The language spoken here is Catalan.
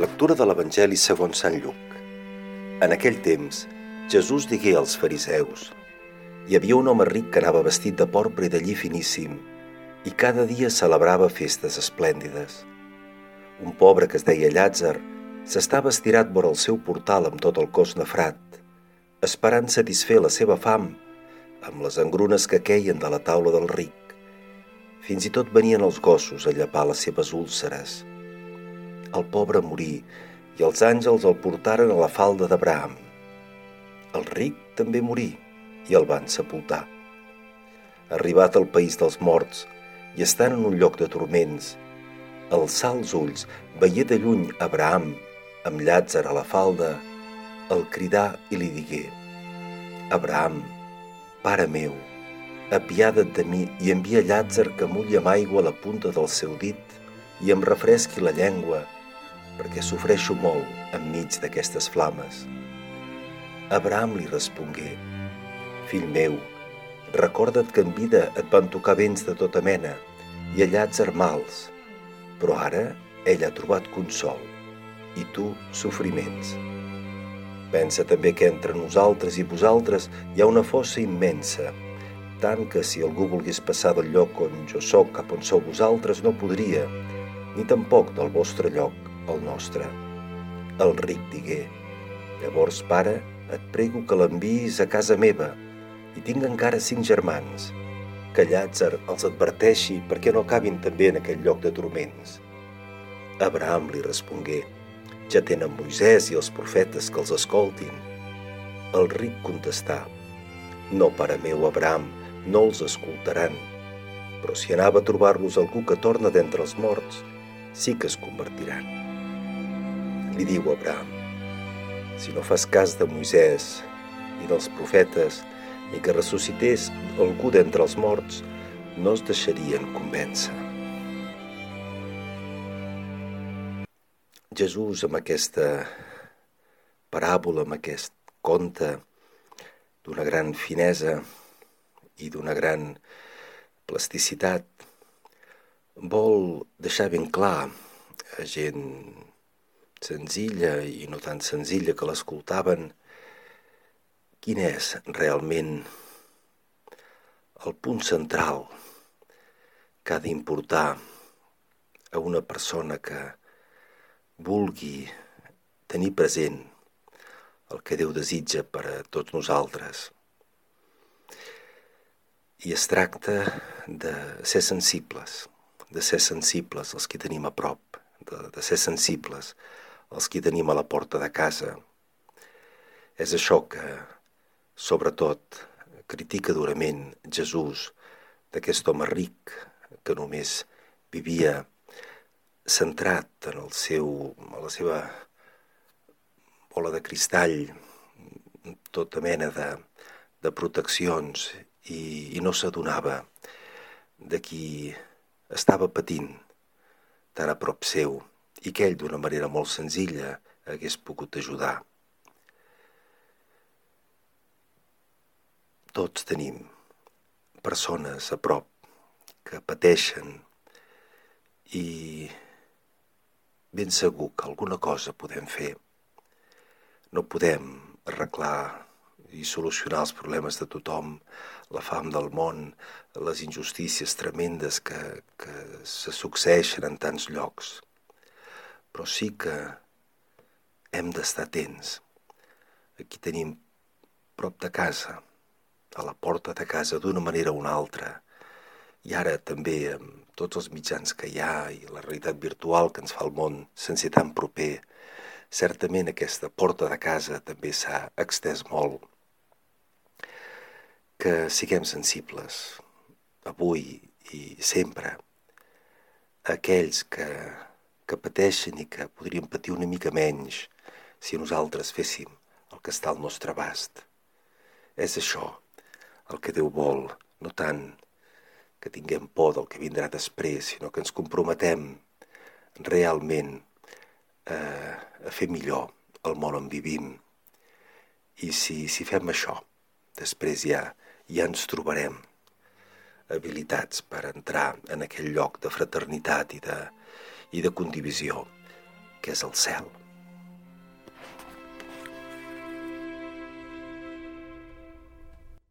Lectura de l'Evangeli segons Sant Lluc. En aquell temps, Jesús digué als fariseus Hi havia un home ric que anava vestit de porpra i de lli finíssim i cada dia celebrava festes esplèndides. Un pobre que es deia Llàtzer s'estava estirat vora el seu portal amb tot el cos nefrat, esperant satisfer la seva fam amb les engrunes que queien de la taula del ric. Fins i tot venien els gossos a llapar les seves úlceres. El pobre morí i els àngels el portaren a la falda d'Abraham. El ric també morí i el van sepultar. Arribat al país dels morts i estant en un lloc de turments, alçar els ulls, veié de lluny Abraham amb Llàtzer a la falda, el cridà i li digué Abraham, pare meu, apiada't de mi i envia Llàtzer que mulli amb aigua la punta del seu dit i em refresqui la llengua, perquè sofreixo molt enmig d'aquestes flames. Abraham li respongué, Fill meu, recorda't que en vida et van tocar vents de tota mena i a Llàtzer mals, però ara ell ha trobat consol i tu sofriments. Pensa també que entre nosaltres i vosaltres hi ha una fossa immensa, tant que si algú volgués passar del lloc on jo sóc cap on sou vosaltres no podria, ni tampoc del vostre lloc al nostre. El ric digué, llavors, pare, et prego que l'enviïs a casa meva, i tinc encara cinc germans, que Llàtzer els adverteixi perquè no acabin també en aquell lloc de turments. Abraham li respongué, ja tenen Moisès i els profetes que els escoltin. El ric contestà, no, pare meu, Abraham, no els escoltaran. Però si anava a trobar-los algú que torna d'entre els morts, sí que es convertiran. Li diu Abraham, si no fas cas de Moisès i dels profetes i que ressuscités algú d'entre els morts, no es deixarien convèncer. Jesús, amb aquesta paràbola, amb aquest conte d'una gran finesa, i d'una gran plasticitat, vol deixar ben clar a gent senzilla i no tan senzilla que l'escoltaven quin és realment el punt central que ha d'importar a una persona que vulgui tenir present el que Déu desitja per a tots nosaltres. I es tracta de ser sensibles, de ser sensibles els que tenim a prop, de, de ser sensibles els que tenim a la porta de casa. És això que, sobretot, critica durament Jesús d'aquest home ric que només vivia centrat en el seu, en la seva bola de cristall, tota mena de, de proteccions i, i no s'adonava de qui estava patint tan a prop seu i que ell d'una manera molt senzilla hagués pogut ajudar. Tots tenim persones a prop que pateixen i ben segur que alguna cosa podem fer. No podem arreglar i solucionar els problemes de tothom, la fam del món, les injustícies tremendes que, que se succeeixen en tants llocs. Però sí que hem d'estar atents. Aquí tenim prop de casa, a la porta de casa d'una manera o una altra, i ara també amb tots els mitjans que hi ha i la realitat virtual que ens fa el món sense tan proper, certament aquesta porta de casa també s'ha extès molt que siguem sensibles avui i sempre aquells que, que pateixen i que podrien patir una mica menys si nosaltres féssim el que està al nostre abast. És això el que Déu vol, no tant que tinguem por del que vindrà després, sinó que ens comprometem realment eh, a fer millor el món on vivim. I si, si fem això, després ja ja ens trobarem habilitats per entrar en aquell lloc de fraternitat i de, i de condivisió que és el cel.